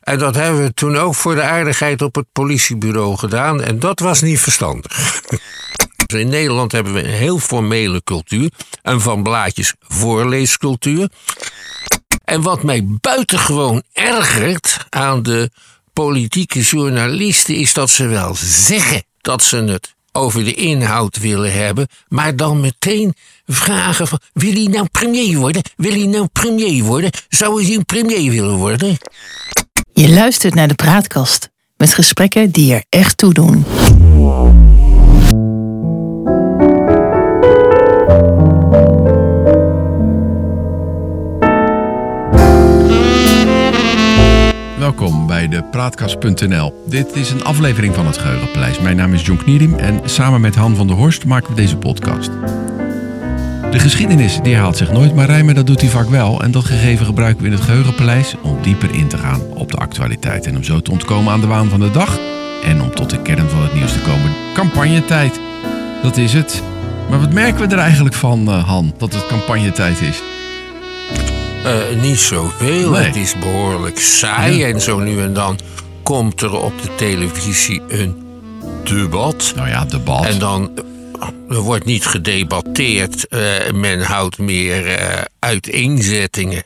En dat hebben we toen ook voor de aardigheid op het politiebureau gedaan. En dat was niet verstandig. In Nederland hebben we een heel formele cultuur. Een van blaadjes voorleescultuur. En wat mij buitengewoon ergert aan de politieke journalisten is dat ze wel zeggen dat ze het over de inhoud willen hebben, maar dan meteen vragen van wil hij nou premier worden? Wil hij nou premier worden? Zou hij een premier willen worden? Je luistert naar de praatkast met gesprekken die er echt toe doen. Welkom bij de Praatkast.nl. Dit is een aflevering van het Geheugenpaleis. Mijn naam is John Knierim en samen met Han van der Horst maken we deze podcast. De geschiedenis die herhaalt zich nooit, maar rijmen dat doet hij vaak wel. En dat gegeven gebruiken we in het Geheugenpaleis om dieper in te gaan op de actualiteit. En om zo te ontkomen aan de waan van de dag en om tot de kern van het nieuws te komen. Campagnetijd, dat is het. Maar wat merken we er eigenlijk van, uh, Han, dat het campagnetijd is? Uh, niet zoveel. Nee. Het is behoorlijk saai. En zo nu en dan komt er op de televisie een debat. Nou ja, debat. En dan er wordt niet gedebatteerd. eh, men houdt meer eh, uiteenzettingen.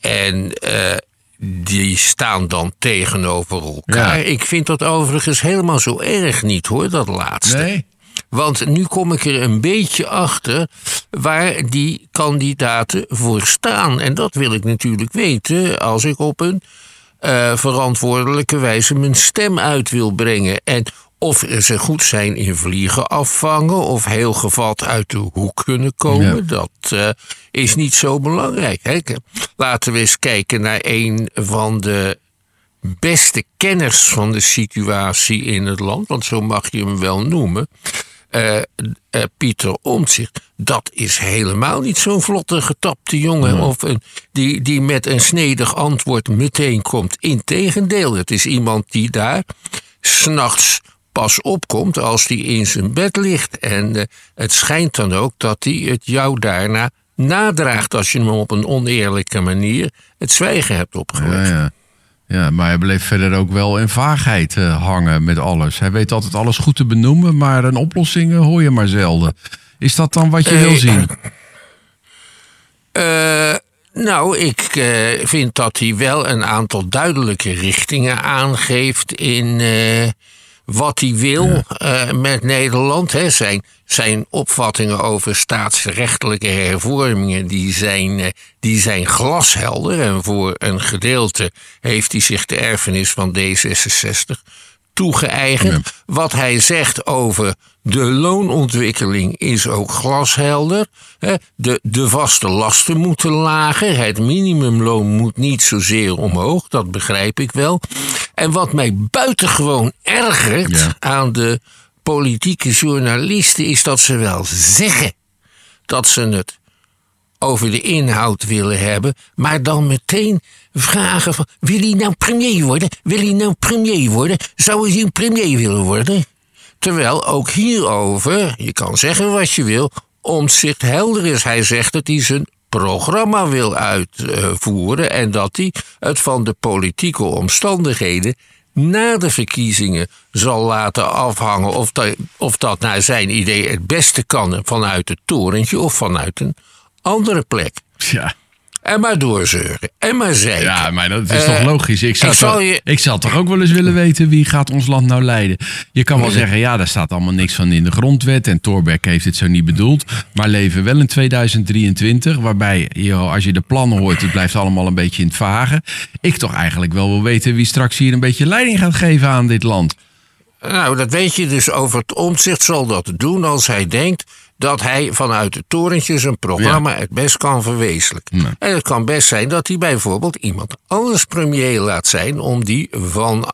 En eh, die staan dan tegenover elkaar. Ja. Ik vind dat overigens helemaal zo erg niet hoor, dat laatste. Nee? Want nu kom ik er een beetje achter waar die kandidaten voor staan. En dat wil ik natuurlijk weten als ik op een eh, verantwoordelijke wijze mijn stem uit wil brengen. En of ze goed zijn in vliegen afvangen of heel gevat uit de hoek kunnen komen, Ja. dat eh, is niet zo belangrijk. Hè? Laten we eens kijken naar een van de beste kenners van de situatie in het land, want zo mag je hem wel noemen. Eh, Pieter Omtzigt, dat is helemaal niet zo'n vlotte getapte jongen. Of een, die, die met een snedig antwoord meteen komt. Integendeel, het is iemand die daar s'nachts pas opkomt als hij in zijn bed ligt. En eh, het schijnt dan ook dat hij het jou daarna nadraagt als je hem op een oneerlijke manier het zwijgen hebt opgelegd. Ja, ja. Ja, maar hij bleef verder ook wel in vaagheid eh, hangen met alles. Hij weet altijd alles goed te benoemen, maar een oplossing eh, hoor je maar zelden. Is dat dan wat je wil zien? Eh, nou, ik vind dat hij wel een aantal duidelijke richtingen aangeeft in wat hij wil eh, met Nederland. Hè. Zijn, zijn opvattingen over staatsrechtelijke hervormingen die zijn, eh, die zijn glashelder. En voor een gedeelte heeft hij zich de erfenis van D66 toegeëigend. Wat hij zegt over de loonontwikkeling is ook glashelder. De, de vaste lasten moeten lager. Het minimumloon moet niet zozeer omhoog. Dat begrijp ik wel. En wat mij buitengewoon ergert Ja. aan de politieke journalisten is dat ze wel zeggen dat ze het over de inhoud willen hebben, maar dan meteen vragen van wil hij nou premier worden? Wil hij nou premier worden? Zou hij een premier willen worden? Terwijl ook hierover, je kan zeggen wat je wil, omzicht helder is. Hij zegt dat hij zijn programma wil uitvoeren en dat hij het van de politieke omstandigheden na de verkiezingen zal laten afhangen of dat, of dat naar zijn idee het beste kan vanuit het torentje of vanuit een andere plek. Ja. En maar doorzeuren. En maar zeiken. ja, maar dat is Eh, toch logisch. Ik zou, ik zal toch, je- ik zou toch ook wel eens willen weten wie gaat ons land nou leiden. Je kan wel zeggen, ja, daar staat allemaal niks van in de grondwet. En Torbeck heeft het zo niet bedoeld. Maar leven wel in 2023, waarbij je, als je de plannen hoort, het blijft allemaal een beetje in het vage. Ik toch eigenlijk wel wil weten wie straks hier een beetje leiding gaat geven aan dit land. Nou, dat weet je dus over het omzicht zal dat doen als hij denkt dat hij vanuit het torentje zijn programma het best kan verwezenlijken. En het kan best zijn dat hij bijvoorbeeld iemand anders premier laat zijn om die van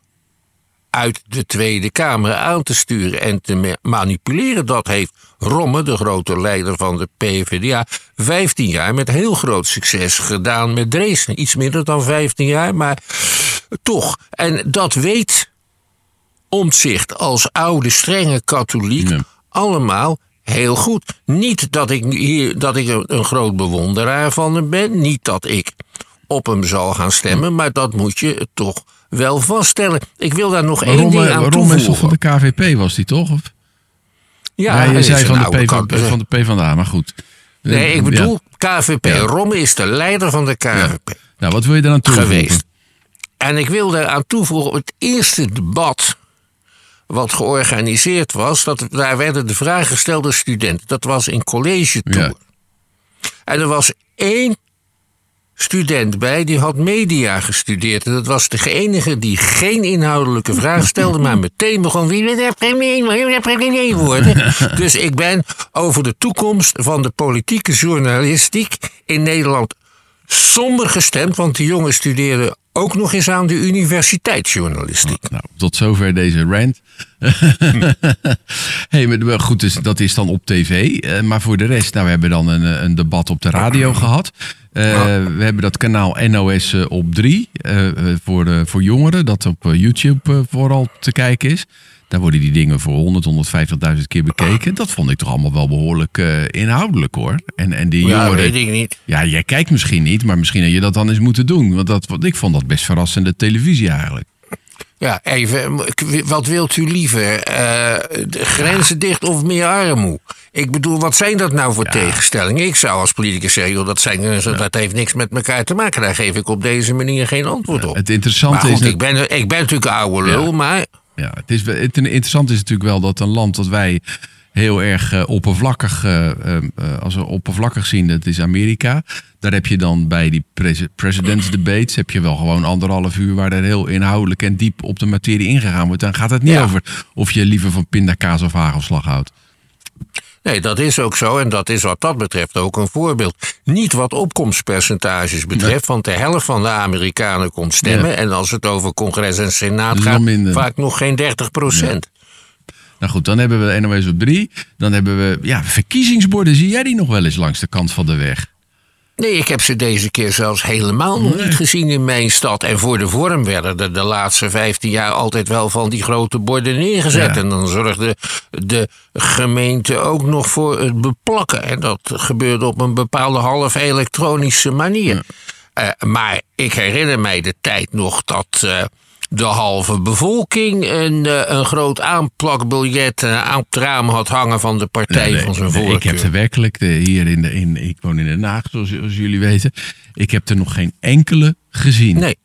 uit de Tweede Kamer aan te sturen en te ma- manipuleren. Dat heeft Romme, de grote leider van de PvdA, 15 jaar met heel groot succes gedaan met Dresden. Iets minder dan 15 jaar, maar toch. En dat weet Omtzigt als oude strenge katholiek Ja. allemaal heel goed. Niet dat ik hier dat ik een, groot bewonderaar van hem ben, niet dat ik op hem zal gaan stemmen. Maar dat moet je toch wel vaststellen. Ik wil daar nog Maar één ding eh, aan Ron is toch van toevoegen. de KVP, was die toch? Of? Ja, Ja, je hij is zei een van de, P van, van de PvdA, maar goed. Nee, Eh, ik bedoel ja. KVP. Ja. Romme is de leider van de KVP Nou, wat wil je eraan toevoegen? geweest. En ik wil daaraan toevoegen, het eerste debat wat georganiseerd was, dat, daar werden de vragen gesteld door studenten. Dat was in college tour. Ja. En er was één student bij die had media gestudeerd. En dat was de enige die geen inhoudelijke vraag stelde, maar meteen begon premier worden. Dus ik ben over de toekomst van de politieke journalistiek in Nederland somber gestemd, want die jongen studeerde ook nog eens aan de universiteitsjournalistiek. Nou, tot zover deze rant. hey, maar- goed, dus dat is dan op tv. Eh, maar voor de rest, nou, we hebben dan een, een debat op de radio gehad. Eh, we hebben dat kanaal NOS eh, op 3 eh, eh, voor, voor jongeren, dat op YouTube vooral te kijken is. Daar worden die dingen voor 100, 150.000 keer bekeken. Dat vond ik toch allemaal wel behoorlijk eh, inhoudelijk hoor. En, en die Ja, jongeren. weet ik niet. Ja, jij kijkt misschien niet, maar misschien had je dat dan eens moeten doen. Want dat, ik vond dat best verrassende televisie eigenlijk. Ja, even, wat wilt u liever? Eh, de grenzen dicht of meer armoe? Ik bedoel, wat zijn dat nou voor tegenstellingen? Ik zou als politicus zeggen, joh, dat, zijn, dat heeft niks met elkaar te maken. Daar geef ik op deze manier geen antwoord op. Het interessante maar goed, is. ik, ben, ik ben natuurlijk een oude lul, Ja. maar... Ja, het, is, het interessant is natuurlijk wel dat een land dat wij heel erg eh, oppervlakkig, eh, eh, eh, als we oppervlakkig zien, dat is Amerika. Daar heb je dan bij die pres- presidents debates, heb je wel gewoon anderhalf uur waar er heel inhoudelijk en diep op de materie ingegaan wordt. Dan gaat het niet Ja. over of je liever van pindakaas of hagelslag houdt. Nee, dat is ook zo. En dat is wat dat betreft ook een voorbeeld. Niet wat opkomstpercentages betreft, want de helft van de Amerikanen komt stemmen. Ja. En als het over congres en senaat gaat, minder. vaak nog geen 30 procent. Nou goed, dan hebben we NOS op 3. Dan hebben we ja, verkiezingsborden. Zie jij die nog wel eens langs de kant van de weg? Nee, ik heb ze deze keer zelfs helemaal nog niet gezien in mijn stad. En voor de vorm werden er de laatste 15 jaar altijd wel van die grote borden neergezet. Ja. En dan zorgde de gemeente ook nog voor het beplakken. En dat gebeurde op een bepaalde half elektronische manier. Eh, maar ik herinner mij de tijd nog dat. eh, de halve bevolking een, eh, een groot aanplakbiljet eh, aan het raam had hangen van de partij Nee, van zijn nee, voorkeur. Ik heb er werkelijk de, hier in de. In, ik woon in Den Haag, zoals, zoals jullie weten. Ik heb er nog geen enkele gezien. Nee.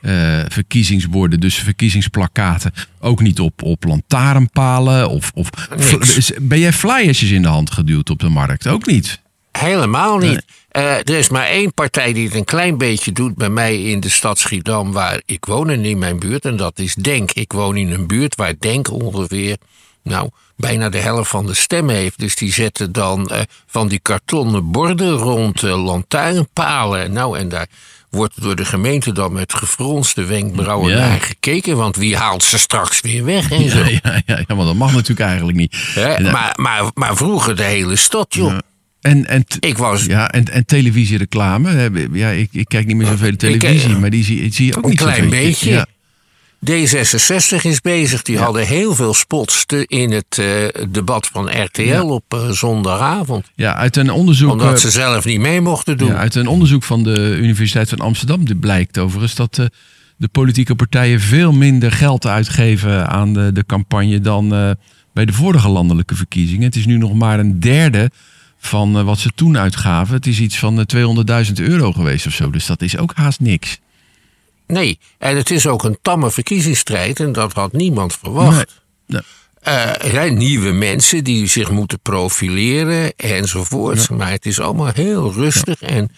Eh, verkiezingsborden, dus verkiezingsplakaten. Ook niet op, op lantaarnpalen. Of, of ben jij flyertjes in de hand geduwd op de markt? Ook niet. Helemaal niet. Eh, er is maar één partij die het een klein beetje doet bij mij in de stad Schiedam, waar ik woon en in mijn buurt. En dat is Denk. Ik woon in een buurt waar Denk ongeveer, nou, bijna de helft van de stemmen heeft. Dus die zetten dan eh, van die kartonnen borden rond eh, lantaarnpalen. Nou, en daar wordt door de gemeente dan met gefronste wenkbrauwen Ja. naar gekeken. Want wie haalt ze straks weer weg en zo. Ja, ja, ja, ja, maar dat mag natuurlijk eigenlijk niet. Maar, maar, maar vroeger de hele stad, joh. En, en, Ik was ja, en, en televisiereclame. Ja, ik, ik kijk niet meer zoveel televisie, maar die zie, zie je ook Een niet klein zoveel. beetje. Ja. D66 is bezig. Die hadden heel veel spots te- in het eh, debat van RTL op eh, zondagavond. ja, uit een onderzoek. Omdat eh, ze zelf niet mee mochten doen. Ja, uit een onderzoek van de Universiteit van Amsterdam dit blijkt overigens dat eh, de politieke partijen veel minder geld uitgeven aan de, de campagne dan eh, bij de vorige landelijke verkiezingen. Het is nu nog maar een derde van eh, wat ze toen uitgaven. Het is iets van eh, 200.000 euro geweest of zo, dus dat is ook haast niks. Nee, en het is ook een tamme verkiezingsstrijd en dat had niemand verwacht. Nee. Eh, er zijn nieuwe mensen die zich moeten profileren enzovoort. Maar het is allemaal heel rustig en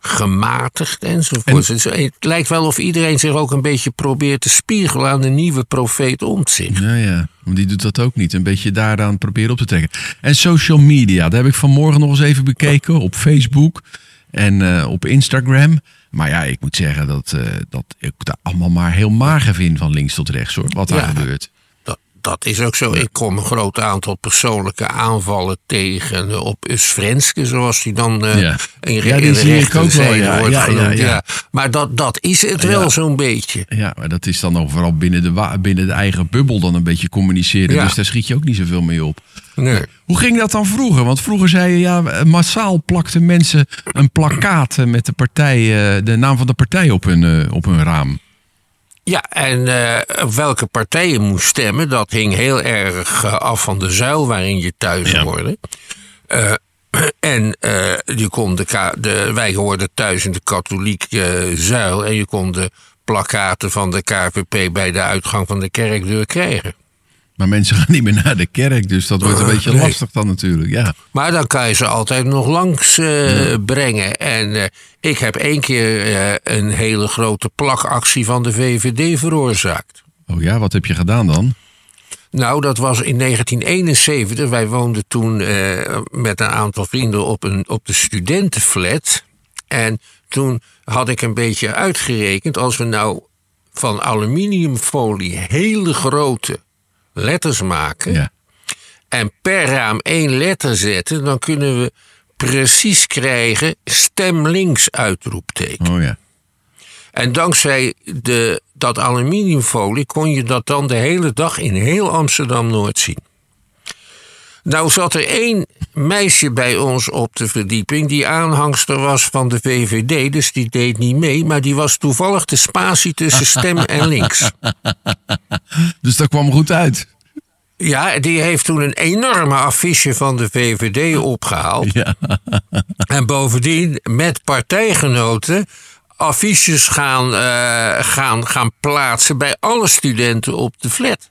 gematigd enzovoort. Het, het lijkt wel of iedereen zich ook een beetje probeert te spiegelen aan de nieuwe profeet Omtzigt. Ja, ja, want die doet dat ook niet. Een beetje daaraan proberen op te trekken. En social media, daar heb ik vanmorgen nog eens even bekeken op Facebook en eh, op Instagram. Maar ja, ik moet zeggen dat, eh, dat ik daar allemaal maar heel mager vind van links tot rechts hoor, wat daar Ja. gebeurt. Dat, is ook zo. Ik kom een groot aantal persoonlijke aanvallen tegen op Usfrenske, zoals die dan uh, Ja. in, Ja, in de zie ik rechter ook wel, ja. wordt Ja, genoemd. ja. Maar dat, dat is het wel zo'n beetje. Ja, maar dat is dan ook vooral binnen de, binnen de eigen bubbel dan een beetje communiceren. Dus daar schiet je ook niet zoveel mee op. Nee. Hoe ging dat dan vroeger? Want vroeger zei je, ja, massaal plakten mensen een plakkaat eh, met de partij, eh, de naam van de partij op hun, eh, op hun raam. Ja, en eh, op welke partij je moest stemmen, dat hing heel erg eh, af van de zuil waarin je thuis Ja. hoorde. Eh, en je kon de, de, wij hoorden thuis in de katholieke zuil en je kon de plakkaten van de KVP bij de uitgang van de kerkdeur krijgen. Maar mensen gaan niet meer naar de kerk, dus dat wordt een Eh, beetje nee. lastig dan natuurlijk. Ja. Maar dan kan je ze altijd nog langs eh, brengen. En eh, ik heb één keer een hele grote plakactie van de VVD veroorzaakt. Oh ja, wat heb je gedaan dan? Nou, dat was in 1971. Wij woonden toen met een aantal vrienden op, een, op de studentenflat. En toen had ik een beetje uitgerekend... als we nou van aluminiumfolie hele grote letters maken... Ja. en per raam één letter zetten... dan kunnen we precies krijgen stem links uitroepteken. Oh ja. En dankzij de, dat aluminiumfolie kon je dat dan de hele dag in heel Amsterdam-Noord zien. Nou zat er één meisje bij ons op de verdieping die aanhangster was van de VVD, dus die deed niet mee, maar die was toevallig de spatie tussen stem en links. Dus dat kwam goed uit. Ja, die heeft toen een enorme affiche van de VVD opgehaald. Ja. En bovendien met partijgenoten affiches gaan, eh, gaan, gaan plaatsen bij alle studenten op de flat.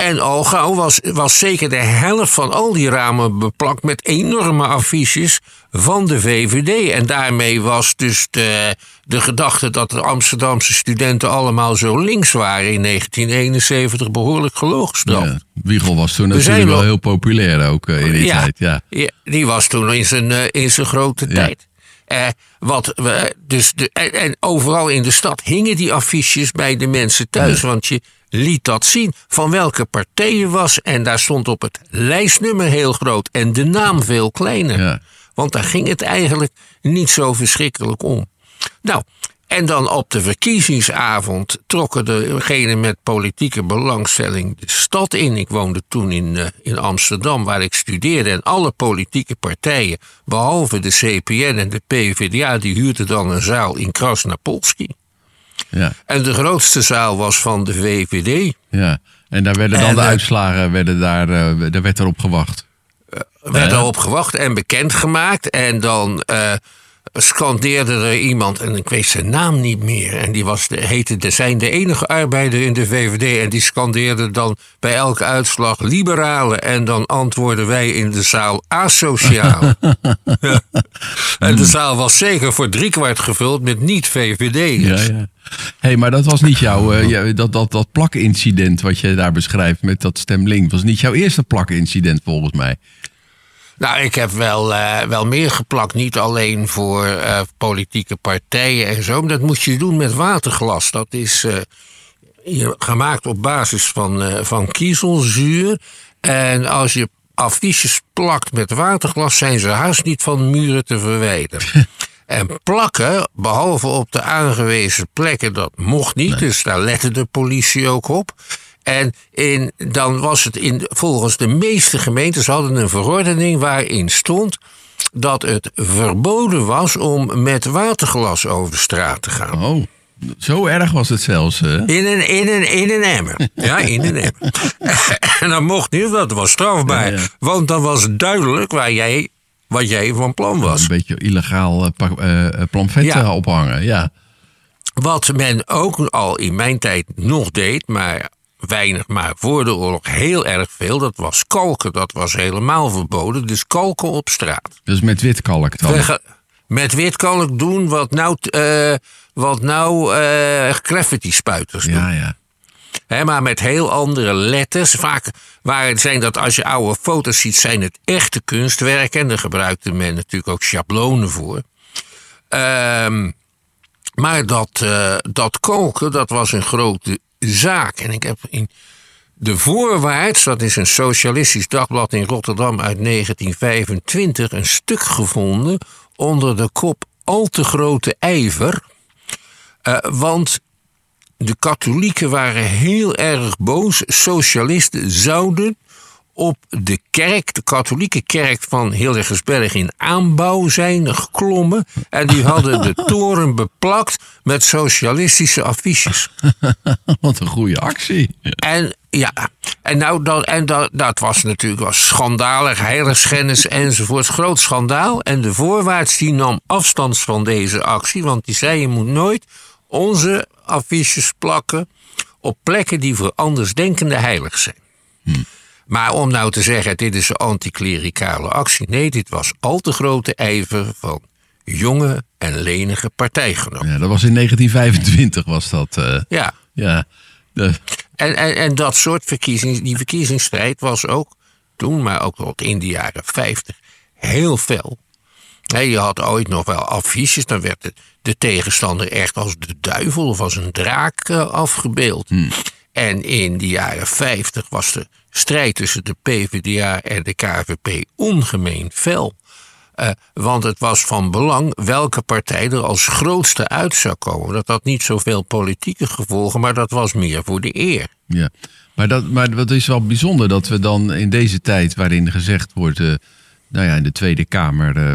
En al gauw was, was zeker de helft van al die ramen beplakt met enorme affiches van de VVD. En daarmee was dus de, de gedachte dat de Amsterdamse studenten allemaal zo links waren in 1971 behoorlijk geloogstraft. ja. Wiegel was toen natuurlijk wel wel- heel populair ook eh, in die Ja. tijd. Ja. Ja, die was toen in zijn, eh, in zijn grote Ja. tijd. Eh, wat we, dus de, en, en overal in de stad hingen die affiches bij de mensen thuis. Want je liet dat zien van welke partij je was. En daar stond op het lijstnummer heel groot en de naam veel kleiner. Ja. Want daar ging het eigenlijk niet zo verschrikkelijk om. Nou, en dan op de verkiezingsavond trokken degenen met politieke belangstelling de stad in. Ik woonde toen in, eh, in Amsterdam, waar ik studeerde. En alle politieke partijen, behalve de CPN en de PvdA, die huurden dan een zaal in Krasnapolski. Ja. En de grootste zaal was van de VVD. ja. En daar werden dan En, de eh, uitslagen, werden daar, eh, daar werd erop gewacht. werd Ja. erop gewacht en bekendgemaakt. En dan eh, scandeerde er iemand, en ik weet zijn naam niet meer. En die was de, heette de, zijn de enige arbeider in de VVD. En die scandeerde dan bij elke uitslag liberalen. En dan antwoorden wij in de zaal asociaal. Ja. En de zaal was zeker voor driekwart gevuld met Ja, niet-VVD'ers. ja. hey, maar dat was niet jouw, eh, ja, dat, dat, dat plakincident wat je daar beschrijft met dat stemlink. was niet jouw eerste plakincident volgens mij. Nou, ik heb wel, eh, wel meer geplakt. Niet alleen voor eh, politieke partijen en zo. Maar dat moet je doen met waterglas. Dat is eh, gemaakt op basis van, van kiezelzuur. En als je affiches plakt met waterglas... zijn ze haast niet van muren te verwijderen. En plakken, behalve op de aangewezen plekken, dat mocht niet. Dus daar lette de politie ook op. En in, dan was het in, volgens de meeste gemeentes hadden een verordening waarin stond dat het verboden was om met waterglas over straat te gaan. Oh, zo erg was het zelfs. hè? In een, in een, in een emmer. Ja, in een emmer. en dat mocht niet, dat was strafbaar. Ja, ja. Want dan was duidelijk waar jij, wat jij van plan was. Een beetje illegaal Ja. eh, ophangen. Ja. Wat men ook al in mijn tijd nog deed, maar weinig, maar voor de oorlog heel erg veel, dat was kalken. Dat was helemaal verboden. Dus kalken op straat. Dus met witkalk dan. Met witkalk doen wat nou, eh, wat nou eh graffiti-spuiters doen. Ja, ja. Hè, maar met heel andere letters. Vaak waren, zijn dat, als je oude foto's ziet, zijn het echte kunstwerken. En daar gebruikte men natuurlijk ook schablonen voor. Ehm, maar dat, eh, dat koken, dat was een grote zaak. En ik heb in De Voorwaarts, dat is een socialistisch dagblad in Rotterdam uit 1925, een stuk gevonden onder de kop al te grote ijver. Uh, want de katholieken waren heel erg boos. Socialisten zouden op de kerk, de katholieke kerk van Hildegersberg in aanbouw zijn geklommen. En die hadden de toren beplakt met socialistische affiches. Wat een goede actie. En ja, en, nou, dat, en dat, dat was natuurlijk was schandalig, heiligschennis enzovoort. Groot schandaal. En de voorwaarts die nam afstand van deze actie, want die zei: je moet nooit onze affiches plakken op plekken die voor andersdenkende heilig zijn. Hm. Maar om nou te zeggen, dit is een anticlericale actie. Nee, dit was al te grote ijver van jonge en lenige partijgenoten. Ja, dat was in 1925 was dat. Uh, ja. ja de... en, en, en dat soort verkiezings, die verkiezingsstrijd was ook toen, maar ook tot in de jaren 50, heel fel. je had ooit nog wel affiches, dan werd de, de, tegenstander echt als de duivel of als een draak uh, afgebeeld. Hmm. En in de jaren 50 was de strijd tussen de PvdA en de KVP ongemeen fel. Uh, want het was van belang welke partij er als grootste uit zou komen. Dat had niet zoveel politieke gevolgen, maar dat was meer voor de eer. Ja, maar, dat, maar wat is wel bijzonder dat we dan in deze tijd waarin gezegd wordt. Uh, nou ja, in de Tweede Kamer uh,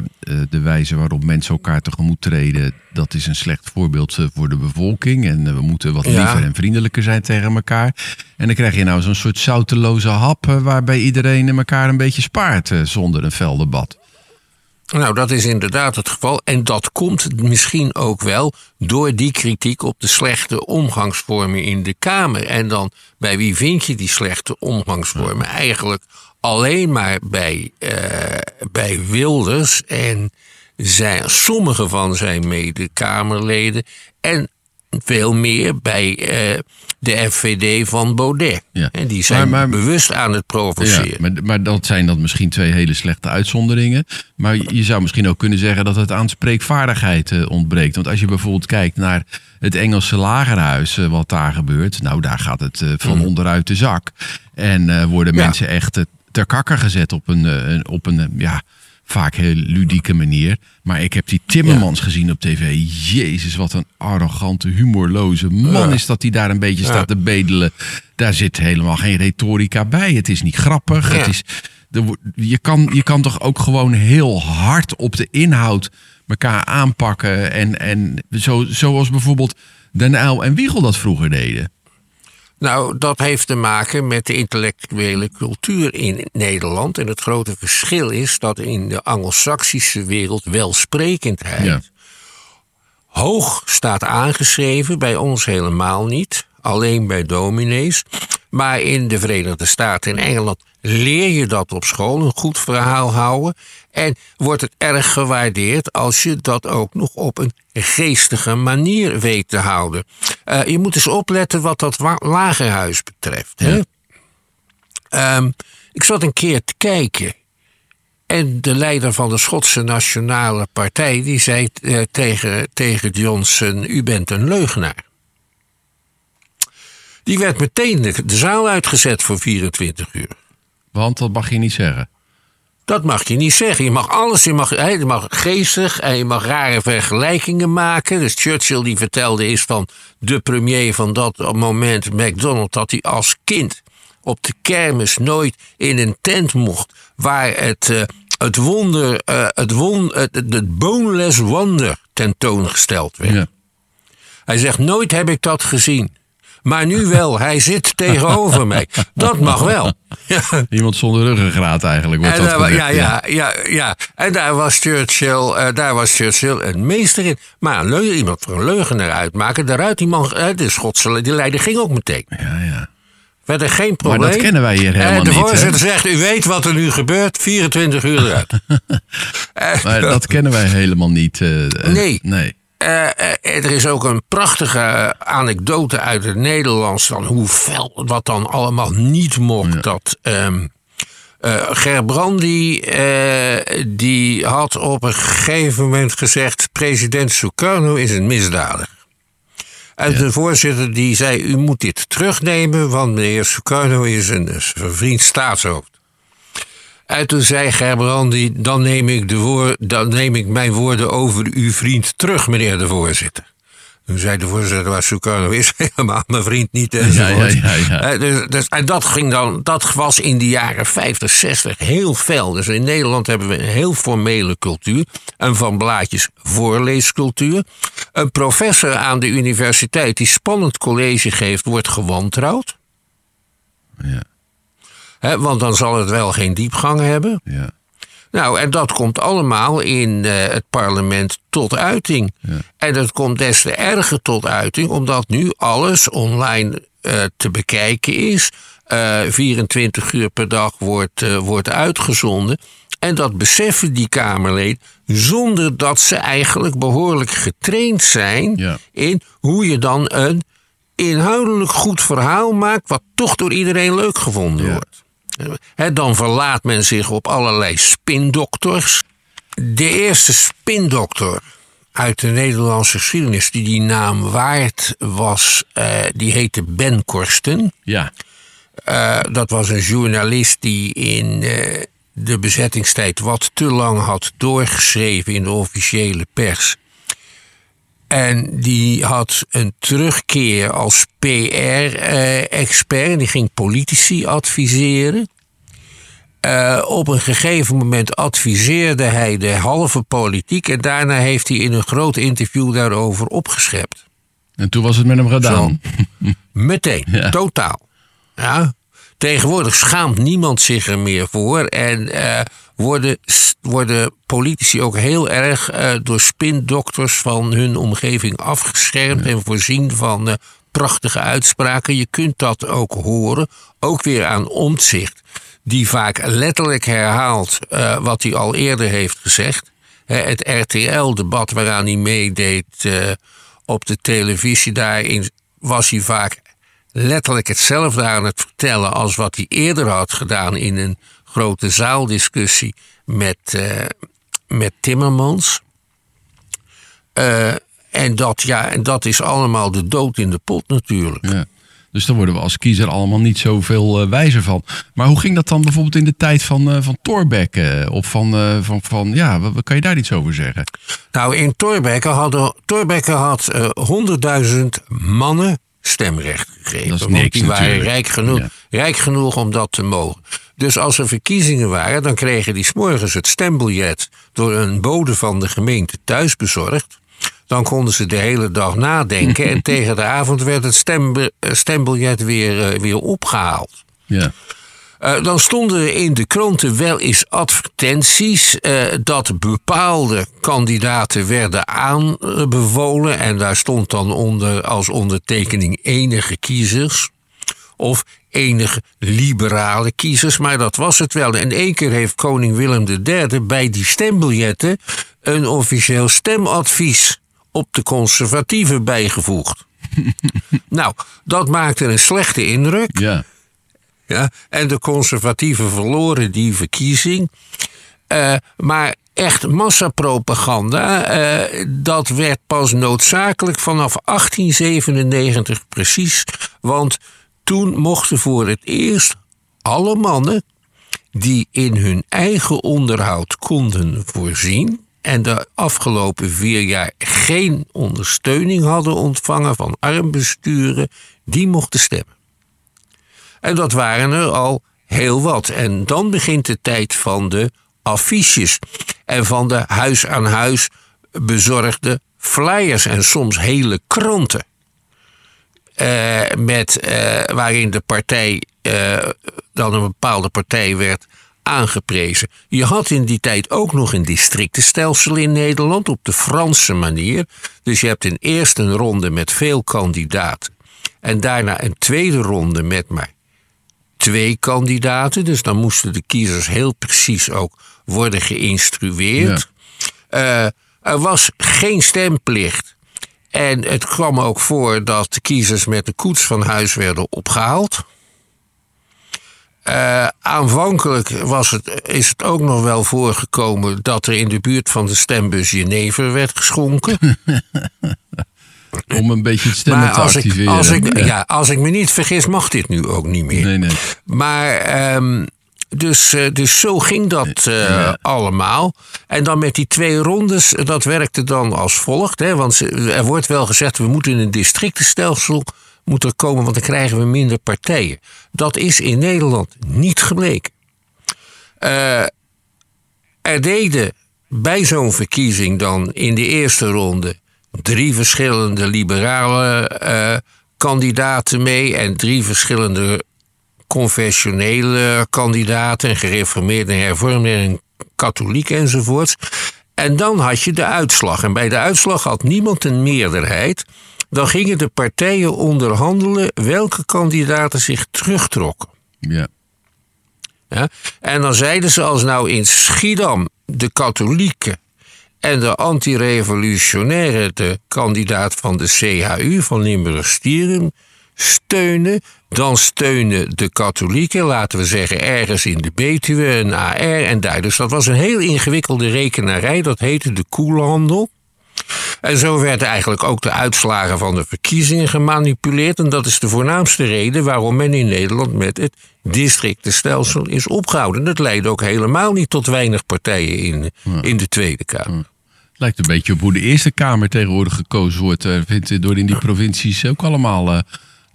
de wijze waarop mensen elkaar tegemoet treden, dat is een slecht voorbeeld uh, voor de bevolking. En we moeten wat liever en vriendelijker zijn tegen elkaar. En dan krijg je nou zo'n soort zouteloze hap waarbij iedereen elkaar een beetje spaart zonder een fel debat. Nou, dat is inderdaad het geval. En dat komt misschien ook wel door die kritiek op de slechte omgangsvormen in de Kamer. En dan bij wie vind je die slechte omgangsvormen? Eigenlijk alleen maar bij, uh, bij Wilders en zijn, sommige van zijn mede-Kamerleden. En veel meer bij uh, de FVD van Baudet. Ja. En die zijn maar, maar, bewust aan het provoceren. Ja, maar, maar dat zijn dan misschien twee hele slechte uitzonderingen. Maar je zou misschien ook kunnen zeggen dat het aan spreekvaardigheid uh, ontbreekt. Want als je bijvoorbeeld kijkt naar het Engelse lagerhuis, uh, wat daar gebeurt. Nou, daar gaat het van mm. onderuit de zak. En worden mensen echt ter kakker gezet op een, een op een ja, vaak heel ludieke manier. Maar ik heb die Timmermans gezien op tv. Jezus, wat een arrogante, humorloze man is dat hij daar een beetje staat te bedelen. Daar zit helemaal geen retorica bij. Het is niet grappig. Het is, je, kan, je kan toch ook gewoon heel hard op de inhoud elkaar aanpakken. En, en zo, zoals bijvoorbeeld Den Uyl en Wiegel dat vroeger deden. Nou, dat heeft te maken met de intellectuele cultuur in Nederland. En het grote verschil is dat in de Anglo-Saxische wereld welsprekendheid hoog staat aangeschreven, bij ons helemaal niet. Alleen bij dominees. Maar in de Verenigde Staten en Engeland leer je dat op school, een goed verhaal houden. En wordt het erg gewaardeerd als je dat ook nog op een geestige manier weet te houden. Uh, je moet eens opletten wat dat lagerhuis betreft. Hè? Um, ik zat een keer te kijken. En de leider van de Schotse Nationale Partij die zei uh, tegen, tegen Johnson: U bent een leugenaar. Die werd meteen de, de zaal uitgezet voor 24 uur. Want dat mag je niet zeggen. Dat mag je niet zeggen. Je mag alles, je mag, je mag geestig en je mag rare vergelijkingen maken. Dus Churchill die vertelde is van de premier van dat moment, MacDonald, dat hij als kind op de kermis nooit in een tent mocht waar het, uh, het wonder, uh, het, won, het, het boneless wonder tentoongesteld werd. Ja. Hij zegt, nooit heb ik dat gezien. Maar nu wel, hij zit tegenover mij. Dat mag wel. Iemand zonder ruggengraat eigenlijk. Wordt en dat ja, ja, ja, ja. En daar was Churchill, uh, daar was Churchill een meester in. Maar een iemand voor een leugenaar uitmaken, daaruit die man, uh, de Schotse die leider ging ook meteen. Ja, ja. Verder geen probleem. Maar dat kennen wij hier helemaal niet. De voorzitter zegt, u weet wat er nu gebeurt, 24 uur eruit. maar dat kennen wij helemaal niet. Uh, nee. nee. Uh, er is ook een prachtige anekdote uit het Nederlands van hoe fel wat dan allemaal niet mocht. Dat um, uh, Gerbrandi die had op een gegeven moment gezegd: president Sukarno is een misdadiger. En Ja. de voorzitter die zei, u moet dit terugnemen, want meneer Sukarno is een, is een vriend staatshoofd. En toen zei Gerbrandi, dan neem ik, de dan neem ik mijn woorden over uw vriend terug, meneer de voorzitter. Toen zei de voorzitter, waar Sukarno is helemaal mijn vriend niet. enzovoort. ja, ja, ja. Eh, dus, dus, en dat, ging dan, dat was in de jaren 50, 60 heel fel. Dus in Nederland hebben we een heel formele cultuur. Een van blaadjes voorleescultuur. Een professor aan de universiteit die spannend college geeft, wordt gewantrouwd. Ja, Want dan zal het wel geen diepgang hebben. ja. Nou, en dat komt allemaal in eh, het parlement tot uiting. Ja. En dat komt des te erger tot uiting, omdat nu alles online eh, te bekijken is. Eh 24 uur per dag wordt, eh, wordt uitgezonden. En dat beseffen die Kamerleden zonder dat ze eigenlijk behoorlijk getraind zijn Ja. in hoe je dan een inhoudelijk goed verhaal maakt, wat toch door iedereen leuk gevonden Ja. wordt. Dan verlaat men zich op allerlei spindokters. De eerste spindokter uit de Nederlandse geschiedenis die die naam waard was, eh, die heette Ben Korsten. Ja, Eh, dat was een journalist die in eh, de bezettingstijd wat te lang had doorgeschreven in de officiële pers. En die had een terugkeer als PR-expert. en die ging politici adviseren. Eh, op een gegeven moment adviseerde hij de halve politiek. En daarna heeft hij in een groot interview daarover opgeschept. en toen was het met hem gedaan. Meteen, Ja. totaal. Ja. Tegenwoordig schaamt niemand zich er meer voor. En eh, worden, worden politici ook heel erg eh, door spindokters van hun omgeving afgeschermd en voorzien van eh, prachtige uitspraken. Je kunt dat ook horen, ook weer aan omzicht, die vaak letterlijk herhaalt wat hij al eerder heeft gezegd. Het RTL-debat waaraan hij meedeed op de televisie, daarin was hij vaak letterlijk hetzelfde aan het vertellen als wat hij eerder had gedaan in een grote zaaldiscussie met, eh, met Timmermans. Eh, en, dat, ja, en dat is allemaal de dood in de pot natuurlijk. Ja. Dus daar worden we als kiezer allemaal niet zoveel eh, wijzer van. Maar hoe ging dat dan bijvoorbeeld in de tijd van, eh van Thorbecke? eh, of van, van, van ja, wat, wat kan je daar iets over zeggen? Nou, in Thorbecke, hadden, Thorbecke had 100.000 mannen stemrecht gegeven. Want niks die waren natuurlijk. rijk genoeg, Ja. rijk genoeg om dat te mogen. Dus als er verkiezingen waren, dan kregen die 's morgens het stembiljet door een bode van de gemeente thuis bezorgd. Dan konden ze de hele dag nadenken en tegen de avond werd het stembiljet weer, eh, weer opgehaald. Ja, Eh, dan stonden er in de kranten wel eens advertenties eh, dat bepaalde kandidaten werden aanbevolen. En daar stond dan onder als ondertekening enige kiezers. Of enige liberale kiezers, maar dat was het wel. En één keer heeft koning Willem III bij die stembiljetten een officieel stemadvies op de conservatieven bijgevoegd. nou, dat maakte een slechte indruk. ja, Ja, en de conservatieven verloren die verkiezing. Eh, maar echt massapropaganda, eh, dat werd pas noodzakelijk vanaf 1897 precies. Want toen mochten voor het eerst alle mannen die in hun eigen onderhoud konden voorzien en de afgelopen vier jaar geen ondersteuning hadden ontvangen van armbesturen, die mochten stemmen. En dat waren er al heel wat. En dan begint de tijd van de affiches en van de huis aan huis bezorgde flyers en soms hele kranten. Eh, met, eh, waarin de partij, eh, dan een bepaalde partij werd aangeprezen. Je had in die tijd ook nog een districtenstelsel in Nederland op de Franse manier. Dus je hebt een eerste ronde met veel kandidaten. En daarna een tweede ronde met maar twee kandidaten. Dus dan moesten de kiezers heel precies ook worden geïnstrueerd. Eh, er was geen stemplicht. En het kwam ook voor dat de kiezers met de koets van huis werden opgehaald. Eh, aanvankelijk was het, is het ook nog wel voorgekomen dat er in de buurt van de stembus jenever werd geschonken. Om een beetje het stemmen Maar te als ik, activeren. als, ik, ja, als ik me niet vergis, mag dit nu ook niet meer. Nee, nee. Maar ehm, dus, eh, dus zo ging dat eh, Ja. allemaal. En dan met die twee rondes, dat werkte dan als volgt. Hè, want er wordt wel gezegd, we moeten in een districtenstelsel moeten komen, want dan krijgen we minder partijen. Dat is in Nederland niet gebleken. Eh, er deden bij zo'n verkiezing dan in de eerste ronde drie verschillende liberale eh, kandidaten mee en drie verschillende confessionele kandidaten, gereformeerde, hervormde en katholiek enzovoorts. En dan had je de uitslag. En bij de uitslag had niemand een meerderheid. Dan gingen de partijen onderhandelen welke kandidaten zich terugtrokken. Ja. Ja? En dan zeiden ze als nou in Schiedam de katholieken en de antirevolutionaire, kandidaat van de CHU van Limburg-Stieren, steunen, dan steunen de katholieken, laten we zeggen ergens in de Betuwe, een AR en daar. Dus dat was een heel ingewikkelde rekenarij, dat heette de koelhandel. En zo werden eigenlijk ook de uitslagen van de verkiezingen gemanipuleerd. En dat is de voornaamste reden waarom men in Nederland met het districtenstelsel is opgehouden. Dat leidde ook helemaal niet tot weinig partijen in, in de Tweede Kamer. Lijkt een beetje op hoe de Eerste Kamer tegenwoordig gekozen wordt. Er vindt door in die provincies ook allemaal eh,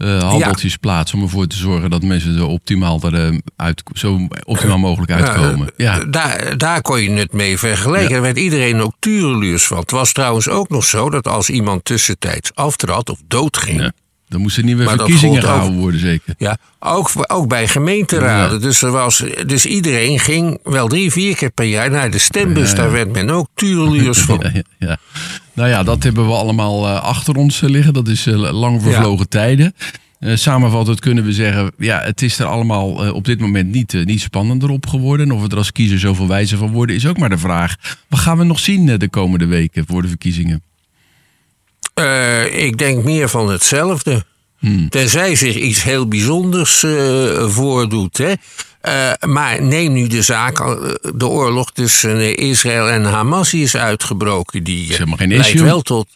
eh, handeltjes plaats om ervoor te zorgen dat mensen er optimaal er, eh, uit, zo optimaal mogelijk uitkomen. Ja, Daar, daar kon je het mee vergelijken. Ja. Daar werd iedereen ook tureluurs van. Het was trouwens ook nog zo dat als iemand tussentijds aftrad of doodging. Dan moesten nieuwe Maar dat verkiezingen gehouden worden, zeker. Ja, ook, ook bij gemeenteraden. Dus, er was, dus iedereen ging wel drie, vier keer per jaar naar de stembus. Ja, ja. Daar werd men ook tureluurs van. Ja, ja, ja. Nou ja, dat hebben we allemaal eh, achter ons eh, liggen. Dat is eh, lang vervlogen tijden. Eh, samenvattend kunnen we zeggen, ja, het is er allemaal op dit moment niet, niet spannender op geworden. En of we er als kiezer zoveel wijzer van worden, is ook maar de vraag. Wat gaan we nog zien de komende weken voor de verkiezingen? Eh, ik denk meer van hetzelfde. Tenzij zich iets heel bijzonders eh, voordoet. Hè. Eh, maar neem nu de zaak, de oorlog tussen Israël en Hamas die is uitgebroken. Die geen leidt issue. wel tot.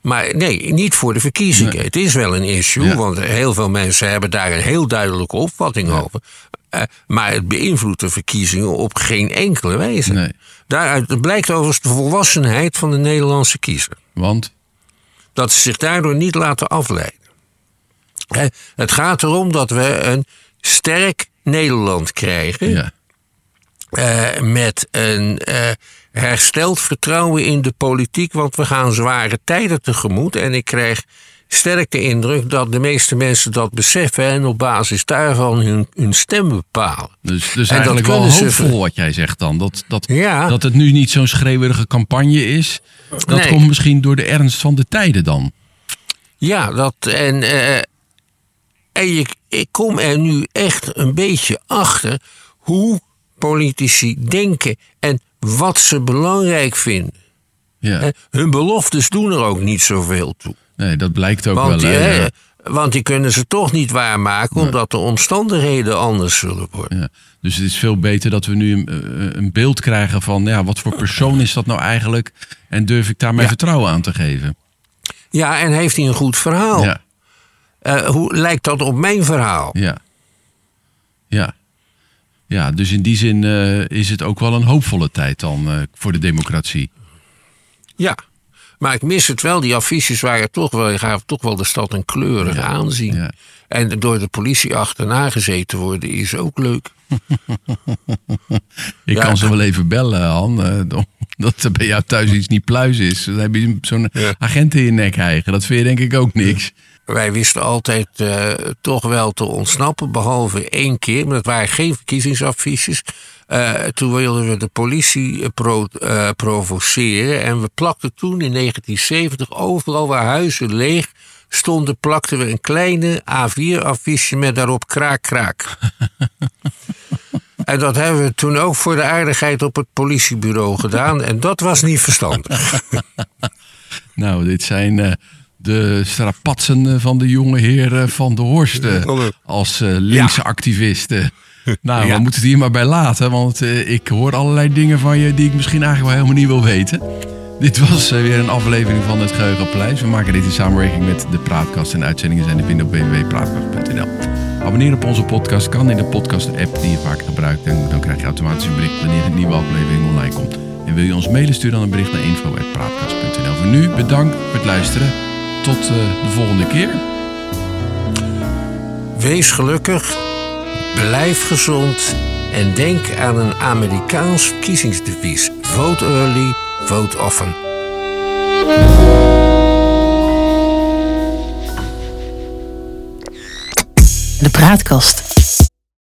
Maar nee, niet voor de verkiezingen. Het is wel een issue, Ja. want heel veel mensen hebben daar een heel duidelijke opvatting over. Maar het beïnvloedt de verkiezingen op geen enkele wijze. Nee. Daaruit blijkt overigens de volwassenheid van de Nederlandse kiezer Want, dat ze zich daardoor niet laten afleiden. Het gaat erom dat we een sterk Nederland krijgen. ja, eh, met een eh, hersteld vertrouwen in de politiek. Want we gaan zware tijden tegemoet. En ik krijg sterk de indruk dat de meeste mensen dat beseffen. En op basis daarvan hun, hun stem bepalen. dus, dus eigenlijk wel ze hoopvol wat jij zegt dan. Dat, dat, Ja. dat het nu niet zo'n schreeuwerige campagne is. Dat Nee. komt misschien door de ernst van de tijden dan. Ja, dat. En, eh, en je, ik kom er nu echt een beetje achter hoe politici denken en wat ze belangrijk vinden. Ja. Hun beloftes doen er ook niet zoveel toe. Nee, dat blijkt ook Want wel. die, hè, want die kunnen ze toch niet waarmaken, omdat de omstandigheden anders zullen worden. Ja, dus het is veel beter dat we nu een, eh, een beeld krijgen van ja, wat voor persoon is dat nou eigenlijk en durf ik daar mijn Ja. vertrouwen aan te geven. Ja, en heeft hij een goed verhaal? Ja, Eh, hoe lijkt dat op mijn verhaal? ja, ja. Ja, dus in die zin eh, is het ook wel een hoopvolle tijd dan voor de democratie. Ja. Maar ik mis het wel. Die affiches waren toch wel, je gaat toch wel de stad een kleurig aanzien. ja. En door de politie achterna gezeten worden is ook leuk. Ik Ja. kan ze wel even bellen, Han, eh, dat er bij jou thuis iets niet pluis is. Dan heb je zo'n agent in je nek hijgen. Dat vind je denk ik ook niks. Wij wisten altijd eh, toch wel te ontsnappen, behalve één keer. Maar dat waren geen verkiezingsaffiches. Eh, toen wilden we de politie eh, pro- eh, provoceren. En we plakten toen in 1970 overal waar huizen leeg stonden, plakten we een kleine A4-affiche met daarop kraak, kraak. en dat hebben we toen ook voor de aardigheid op het politiebureau gedaan. En dat was niet verstandig. Nou, dit zijn eh, de strapatsen van de jonge heer eh, van de Horst. Hallo. als eh, linkse activisten. Nou, Ja. we moeten het hier maar bij laten. Want eh, ik hoor allerlei dingen van je die ik misschien eigenlijk wel helemaal niet wil weten. Dit was eh, weer een aflevering van het Geheugenpaleis. We maken dit in samenwerking met de Praatkast. En uitzendingen zijn te vinden op www.praatkast.nl. Abonneer op onze podcast kan in de podcast-app die je vaak gebruikt. En dan krijg je automatisch een bericht wanneer een nieuwe aflevering online komt. En wil je ons mailen, stuur dan een bericht naar info.praatkast.nl. Voor nu bedankt voor het luisteren. Tot eh, de volgende keer. Wees gelukkig, blijf gezond en denk aan een Amerikaans verkiezingsdevies. Vote early, vote often. De Praatkast.